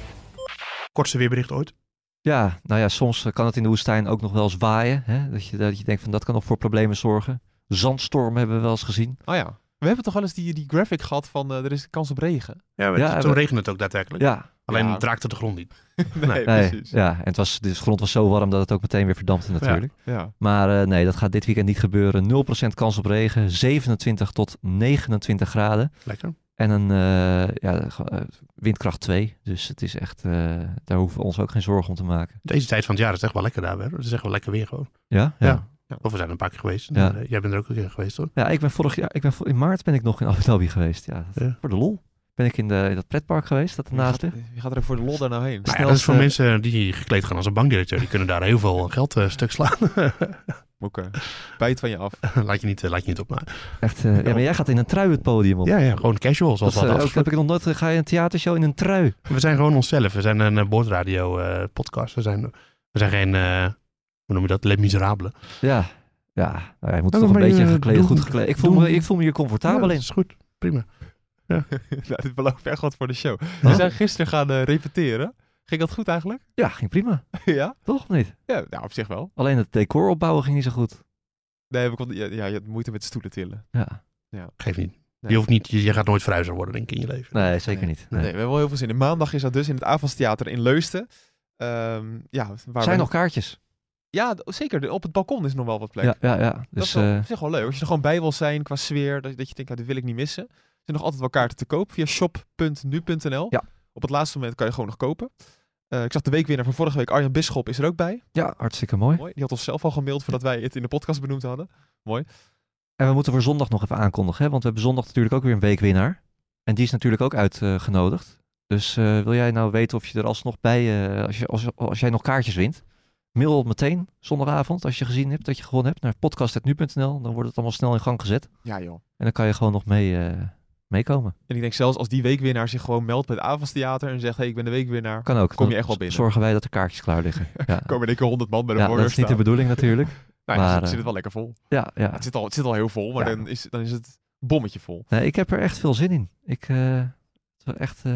Kortste weerbericht ooit. Ja, nou ja, soms eh, kan het in de woestijn ook nog wel eens waaien. Hè? Dat, je, dat je denkt van dat kan nog voor problemen zorgen. Zandstorm hebben we wel eens gezien. Oh ja. We hebben toch wel eens die, die graphic gehad van eh, er is kans op regen. Ja, Ja, toen we- regende het ook daadwerkelijk. Ja, Alleen Ja. raakte de grond niet. (laughs) (laughs) nee, Nee. Nee, precies. ja, en het was, de grond was zo warm dat het ook meteen weer verdampte natuurlijk. Ja. Maar eh, nee, dat gaat dit weekend niet gebeuren. 0% kans op regen, 27 tot 29 graden. Lekker. En een eh, ja, eh, windkracht 2. Dus het is echt, eh, daar hoeven we ons ook geen zorgen om te maken. Deze tijd van het jaar is echt wel lekker daar. Hè? Het is echt wel lekker weer gewoon. Ja? Ja. Ja. Of we zijn er een paar keer geweest. Ja. Jij bent er ook een keer geweest hoor. Ja, ik ben vorig jaar, ik ben in maart ben ik nog in Abu Dhabi geweest. Ja, dat- Ja. voor de lol. Ben ik in, de, in dat pretpark geweest, dat Je ernaast gaat, ligt. je gaat er voor de lol daar nou heen. Nou ja, dat is voor mensen die gekleed gaan als een bankdirecteur. Die kunnen daar heel veel geld stuk slaan. (laughs) Oké. Bijt van je af. (laughs) laat, je niet, eh, laat je niet op. Maar, Echt, eh, ja, maar jij gaat in een trui het podium op. ja, ja, gewoon casual zoals dat, dat, eh, ook, heb ik nog nooit, ga je een theatershow in een trui? We zijn gewoon onszelf. We zijn een eh, boordradio eh, podcast. We zijn, we zijn geen, eh, hoe noem je dat, Les Miserables. Ja, ja. Nou, je moet Nou, toch een beetje je- gekleed, goed gekleed. Ik voel, me, ik voel me hier comfortabel Ja, in. dat is goed. Prima. (laughs) nou, dit belooft echt wat voor de show. We zijn gisteren gaan eh, repeteren. Ging dat goed eigenlijk? Ja, ging prima. (laughs) ja? Toch of niet? Ja, nou, op zich wel. Alleen het decor opbouwen ging niet zo goed. Nee, we konden, ja, ja, je had moeite met stoelen tillen. Ja. Geef niet. Nee. Je, hoeft niet je, je gaat nooit verhuizer worden, denk ik, in je leven. Nee, zeker Nee. niet. Nee. Nee. we hebben wel heel veel zin in. Maandag is dat dus in het Avondstheater in Leusden. Ehm, ja, waar Zijn we- nog kaartjes? Ja, zeker. De- Op het balkon is nog wel wat plek. Ja, ja, ja. dat Dus is wel, eh, op zich wel leuk. Als je er gewoon bij wil zijn qua sfeer, dat, dat je denkt, ja, dit wil ik niet missen. Er zijn nog altijd wel kaarten te koop via shop.nu.nl. Ja. Op het laatste moment kan je gewoon nog kopen. Eh, ik zag de weekwinnaar van vorige week, Arjan Bisschop, is er ook bij. ja, hartstikke mooi. Mooi. Die had ons zelf al gemaild voordat wij het in de podcast benoemd hadden. En we moeten voor zondag nog even aankondigen, hè? want we hebben zondag natuurlijk ook weer een weekwinnaar. En die is natuurlijk ook uitgenodigd. Dus eh, wil jij nou weten of je er alsnog bij, eh, als, je, als, als jij nog kaartjes wint, mail meteen zondagavond als je gezien hebt dat je gewonnen hebt naar podcast.nu.nl. Dan wordt het allemaal snel in gang gezet. Ja joh. En dan kan je gewoon nog mee, eh, meekomen. En ik denk zelfs als die weekwinnaar zich gewoon meldt bij het Avondstheater en zegt, hey, ik ben de weekwinnaar. Kan ook. Kom je echt wel binnen. Zorgen wij dat er kaartjes klaar liggen. (laughs) Ja, Komen in één keer 100 man bij de ja dat is niet de bedoeling natuurlijk. (laughs) Nou, maar, dan zit, eh, zit het wel lekker vol. Ja, ja. Het, zit al, het zit al heel vol, maar Ja. dan, is, dan is het bommetje vol. Nee, ik heb er echt veel zin in. Ik, eh, het echt... eh,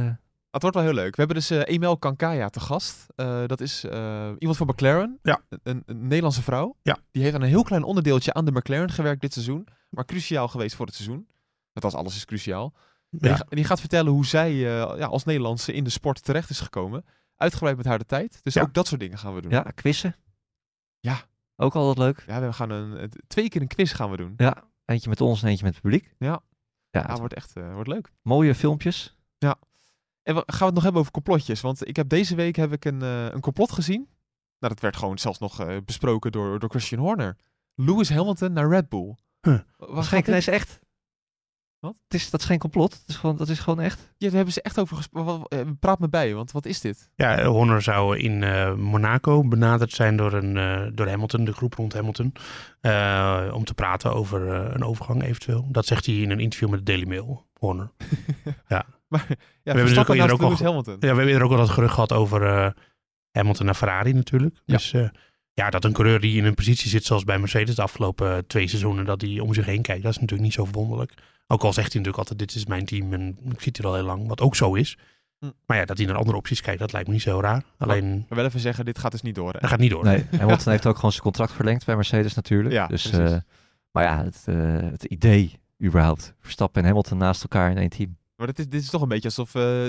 Het wordt wel heel leuk. We hebben dus eh Emel Kankaya te gast. Eh, dat is eh, iemand van McLaren. Ja. Een, een Nederlandse vrouw. Ja. Die heeft aan een heel klein onderdeeltje aan de McLaren gewerkt dit seizoen. Maar cruciaal geweest voor het seizoen. Althans, alles is cruciaal. En die, Ja. ga- en die gaat vertellen hoe zij eh, ja, als Nederlandse in de sport terecht is gekomen. Uitgebreid met haar de tijd. Dus Ja. ook dat soort dingen gaan we doen. ja, quizzen. Ja. Ook altijd leuk. Ja, we gaan een, twee keer een quiz gaan we doen. Ja, eentje met ons en eentje met het publiek. Ja. Ja, Ja, het- wordt echt eh, wordt leuk. mooie filmpjes. En we, gaan we het nog hebben over complotjes? Want ik heb deze week heb ik een, eh, een complot gezien. Nou, dat werd gewoon zelfs nog besproken door, door Christian Horner. Lewis Hamilton naar Red Bull. Huh. Dat nee, is echt. Wat? Het is, dat is geen complot. Het is gewoon, dat is gewoon echt. Ja, daar hebben ze echt over gesproken. Praat me bij, want wat is dit? Ja, Horner zou in eh, Monaco benaderd zijn door, een, eh, door Hamilton, de groep rond Hamilton, eh, om te praten over eh, een overgang eventueel. Dat zegt hij in een interview met de Daily Mail, Horner. (laughs) Maar ja, hebben Verstappen natuurlijk naast eerder ook al Hamilton. Ja, we hebben eerder ook al dat gerucht gehad over eh, Hamilton naar Ferrari natuurlijk. Ja. Dus eh, ja, dat een coureur die in een positie zit zoals bij Mercedes de afgelopen eh, twee seizoenen, dat hij om zich heen kijkt, dat is natuurlijk niet zo verwonderlijk. Ook al zegt hij natuurlijk altijd, dit is mijn team en ik zit hier al heel lang, wat ook zo is. Hm. Maar ja, dat hij naar andere opties kijkt, dat lijkt me niet zo raar. Alleen, Maar wel even zeggen, dit gaat dus niet door. Hè? dat gaat niet door. Nee, Hamilton (laughs) heeft ook gewoon zijn contract verlengd bij Mercedes natuurlijk. Ja, dus, eh, maar ja, het, eh, het idee überhaupt. Verstappen en Hamilton naast elkaar in één team. Maar dit is, dit is toch een beetje alsof, eh,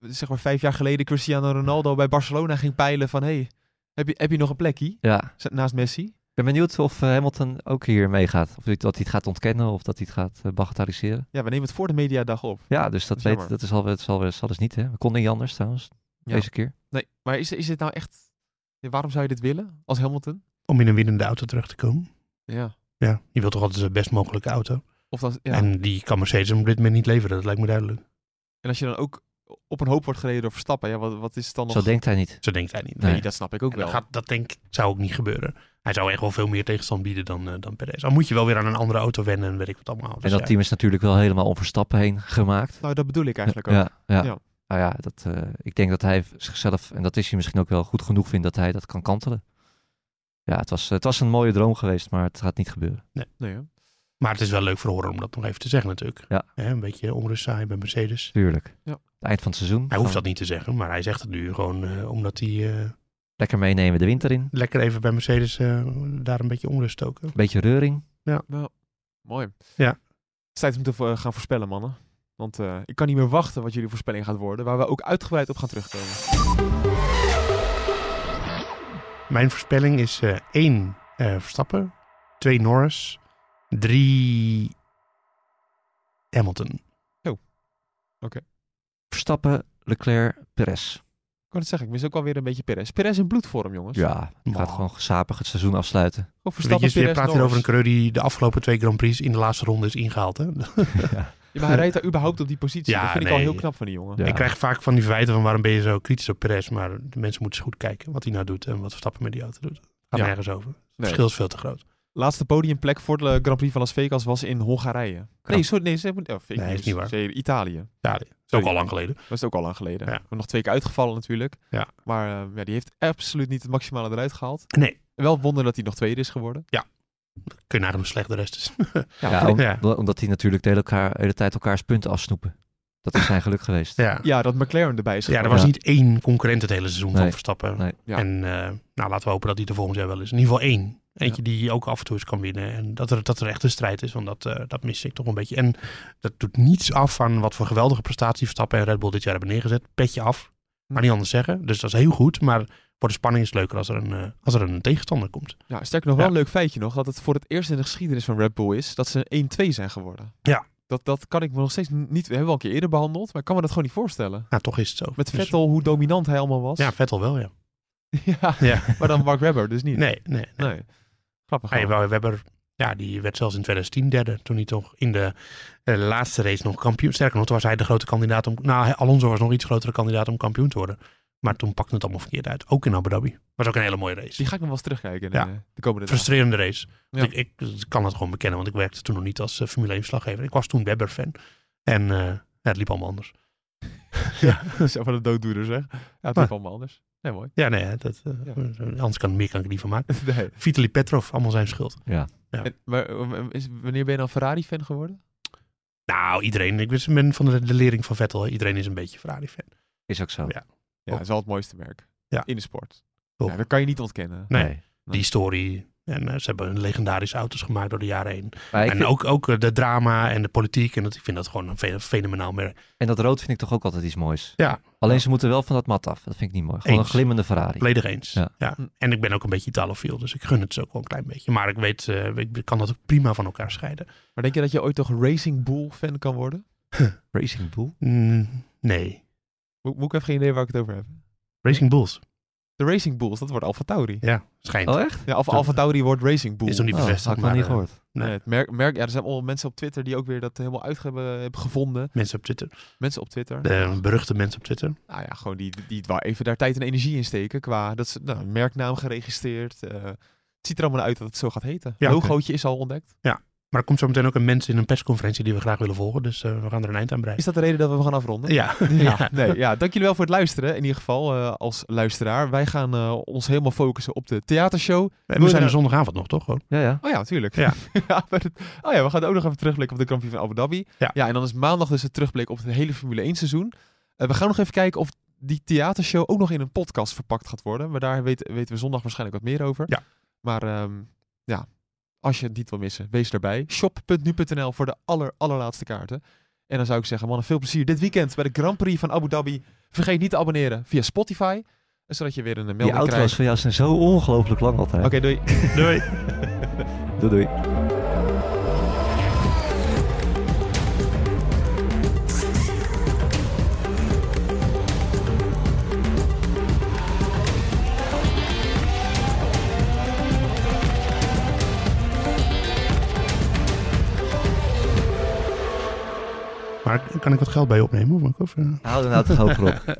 zeg maar vijf jaar geleden Cristiano Ronaldo bij Barcelona ging peilen van, hey, heb je, heb je nog een plekje Ja, naast Messi? Ik ben benieuwd of eh, Hamilton ook hier meegaat. Of hij, dat hij het gaat ontkennen of dat hij het gaat eh, bagatelliseren. Ja, we nemen het voor de mediadag op. Ja, dus dat, Dat is weet, jammer. dat is al, dat dus niet. Hè? We konden niet anders trouwens, Ja. deze keer. Nee, maar is, is dit nou echt... Waarom zou je dit willen als Hamilton? Om in een winnende auto terug te komen. Ja. Ja, je wilt toch altijd de best mogelijke auto. Of dat, ja. En die kan Mercedes op dit moment niet leveren, dat lijkt me duidelijk. En als je dan ook op een hoop wordt gereden door Verstappen, ja, wat, wat is het dan nog? Zo denkt hij niet. Zo denkt hij niet. Nee, Nee. dat snap ik ook En wel. dat, gaat, dat denk ik, zou ook niet gebeuren. Hij zou echt wel veel meer tegenstand bieden dan, eh dan Perez. Dan moet je wel weer aan een andere auto wennen en weet ik wat allemaal. en Dus dat ja. team is natuurlijk wel helemaal om Verstappen heen gemaakt. Nou, dat bedoel ik eigenlijk ook. Ja, ja. Ja. Nou ja, dat, eh, ik denk dat hij zichzelf, en dat is hij misschien ook wel goed genoeg vindt, dat hij dat kan kantelen. Ja, het was, het was een mooie droom geweest, maar het gaat niet gebeuren. Nee, hè? Maar het is wel leuk voor Horner om dat nog even te zeggen natuurlijk. Ja. Hè, een beetje onrust saai bij Mercedes. Tuurlijk. Ja. Het eind van het seizoen. Hij hoeft dat niet te zeggen, maar hij zegt het nu gewoon eh, omdat hij eh, Lekker meenemen de winter in. lekker even bij Mercedes eh, daar een beetje onrust stoken. Beetje reuring. Mooi. Ja. Het is tijd om te gaan voorspellen, mannen. Want eh, ik kan niet meer wachten wat jullie voorspelling gaat worden, waar we ook uitgebreid op gaan terugkomen. Mijn voorspelling is eh 1 Verstappen, 2 Norris, 3 Hamilton. Verstappen, Leclerc, Perez. Ik kan het zeggen, ik mis ook alweer een beetje Perez. Perez in bloedvorm, jongens. Ja, die gaat gewoon gezapig het seizoen afsluiten. Of Verstappen, je, je Perez, praat hier over een coureur die de afgelopen twee Grand Prix in de laatste ronde is ingehaald. Hè? (laughs) Ja, maar hij rijdt daar überhaupt op die positie. Ja, dat vind ik al heel knap van die jongen. Ja. Ik krijg vaak van die verwijten van waarom ben je zo kritisch op Perez. Maar de mensen moeten eens goed kijken wat hij nou doet en wat Verstappen met die auto doet. Gaat Ja. nergens over. Het Nee. verschil is veel te groot. Laatste podiumplek voor de Grand Prix van Las Vegas was in Hongarije. Nee, sorry, nee, ze hebben, oh, Nee, is niet waar. Ze- Italië. Ja, dat is ook al lang geleden. Dat is ook al lang geleden. Ja. Maar nog twee keer uitgevallen natuurlijk. Ja. Maar eh, ja, die heeft absoluut niet het maximale eruit gehaald. Nee, Wel wonder dat hij nog tweede is geworden. kun je nagaan hoe slecht de rest is. (laughs) Ja, om- ja. omdat die natuurlijk de hele, elkaar, de hele tijd elkaars punten afsnoepen. Dat is zijn geluk geweest. ja. Ja, dat McLaren erbij is Ja, er was Ja. niet één concurrent het hele seizoen van Nee. Verstappen. Nee. Ja. En eh, nou, laten we hopen dat hij er volgend jaar wel is. In ieder geval één. Eentje die ook af en toe eens kan winnen. En dat er, dat er echt een strijd is, want dat, eh, dat mis ik toch een beetje. En dat doet niets af van wat voor geweldige prestatie Verstappen en Red Bull dit jaar hebben neergezet. Petje af. Maar niet anders zeggen. Dus dat is heel goed. Maar voor de spanning is het leuker als er een, eh, als er een tegenstander komt. Ja, sterker nog wel een leuk feitje nog. Dat het voor het eerst in de geschiedenis van Red Bull is dat ze 1-2 zijn geworden. Ja. Dat, dat kan ik me nog steeds niet... We hebben wel een keer eerder behandeld, maar ik kan me dat gewoon niet voorstellen. Nou, toch is het zo. Met Dus- Vettel, hoe dominant hij allemaal was. ja, Vettel wel, ja. (laughs) ja. ja. Maar dan Mark Webber dus niet. Nee, nee. nee. Nee. Grappig. Hey, wel. we hebben ja, die werd zelfs in 2010 derde. Toen hij toch in de eh, laatste race nog kampioen. Sterker nog, toen was hij de grote kandidaat om. Nou, Alonso was nog iets grotere kandidaat om kampioen te worden. Maar toen pakte het allemaal verkeerd uit. Ook in Abu Dhabi. Was ook een hele mooie race. Die ga ik nog wel eens terugkijken Ja. de, de komende dagen. Frustrerende race. Ja. Ik, ik, ik kan het gewoon bekennen, want ik werkte toen nog niet als eh, Formule 1 verslaggever. Ik was toen Webber-fan. En eh, ja, het liep allemaal anders. (laughs) Ja, zo van de dooddoener zeg. Ja, het is allemaal anders. Nee, mooi. Ja, nee, dat, eh, Ja. anders kan, meer kan ik er niet van maken. (laughs) Nee. Vitaly Petrov, allemaal zijn schuld. Ja. En, maar eh, is, wanneer ben je dan Ferrari-fan geworden? Nou, iedereen. Ik ben- van de, de lering van Vettel. Iedereen is een beetje Ferrari-fan. Is ook zo. Ja. Ja, Oh. dat is wel het mooiste merk. Ja. In de sport. Ja, dat kan je niet ontkennen. Nee. Die historie. En eh, ze hebben legendarische auto's gemaakt door de jaren heen. Maar en vind- ook, ook eh, de drama en de politiek. En dat, ik vind dat gewoon een fe- fenomenaal merk. En dat rood vind ik toch ook altijd iets moois. Ja. Alleen ze moeten wel van dat mat af. Dat vind ik niet mooi. Gewoon Eens. een glimmende Ferrari. Volledig eens. Ja. Ja. En ik ben ook een beetje Italofiel. Dus ik gun het ze ook wel een klein beetje. Maar ik weet, eh, ik kan dat ook prima van elkaar scheiden. Maar denk je dat je ooit toch Racing Bull-fan kan worden? Racing Bull? Mm, nee. Moet, moet ik even geen idee waar ik het over heb? Racing Bulls. De Racing Bulls, dat wordt Alfa Tauri. Ja, schijnt. Oh echt? Ja, of Alfa Tauri wordt Racing Bull. Is nog niet Oh, bevestigd. had ik maar nog niet eh, gehoord. nee. Nee, het merk, merk, ja, er zijn allemaal mensen op Twitter die ook weer dat helemaal uit hebben, hebben gevonden. mensen op Twitter. Mensen op Twitter. De beruchte mensen op Twitter. Nou ja, gewoon die, die het wel even daar tijd en energie in steken. Qua dat ze nou, een merknaam geregistreerd. eh, het ziet er allemaal uit dat het zo gaat heten. Ja, Logootje is al ontdekt. Maar er komt zo meteen ook een mens in een persconferentie die we graag willen volgen. Dus eh, we gaan er een eind aan breien. Is dat de reden dat we gaan afronden? Ja. (laughs) Ja, nee, ja, dank jullie wel voor het luisteren. In ieder geval eh, als luisteraar. Wij gaan eh, ons helemaal focussen op de theatershow. We Wil je zijn er zondagavond nog, toch? Gewoon? Ja, ja. Oh ja, natuurlijk. Ja. (laughs) ja, het- oh ja, we gaan ook nog even terugblikken op de Grand Prix van Abu Dhabi. Ja. en dan is maandag dus het terugblik op het hele Formule 1 seizoen. Eh, we gaan nog even kijken of die theatershow ook nog in een podcast verpakt gaat worden. Maar daar weten, weten we zondag waarschijnlijk wat meer over. Ja. Maar ehm, ja, als je het niet wil missen, wees erbij. Shop.nu.nl voor de aller, allerlaatste kaarten. En dan zou ik zeggen, mannen, veel plezier dit weekend bij de Grand Prix van Abu Dhabi. Vergeet niet te abonneren via Spotify, zodat je weer een eh, Die melding auto's krijgt. van jou zijn zo ongelooflijk lang altijd. Oké, doei. Doei. (laughs) Doei doei. Maar kan ik wat geld bij je opnemen? Of ik of, eh? Hou er nou toch hoger op.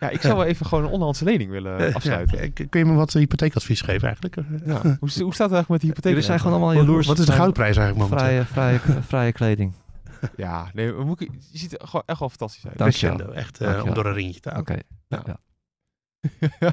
Ja, ik zou wel even gewoon een onderhandse lening willen afsluiten. Ja, kun je me wat hypotheekadvies geven eigenlijk? Ja. Hoe, hoe staat het eigenlijk met die hypotheek? Jullie zijn gewoon allemaal jaloers. wat is de goudprijs eigenlijk momenteel? Vrije, vrije, vrije kleding. (laughs) Ja, nee, we moeten, je ziet er gewoon echt wel fantastisch uit. Dank je. Crescendo, Echt eh, je om door een ringetje te Oké. Ja. (laughs)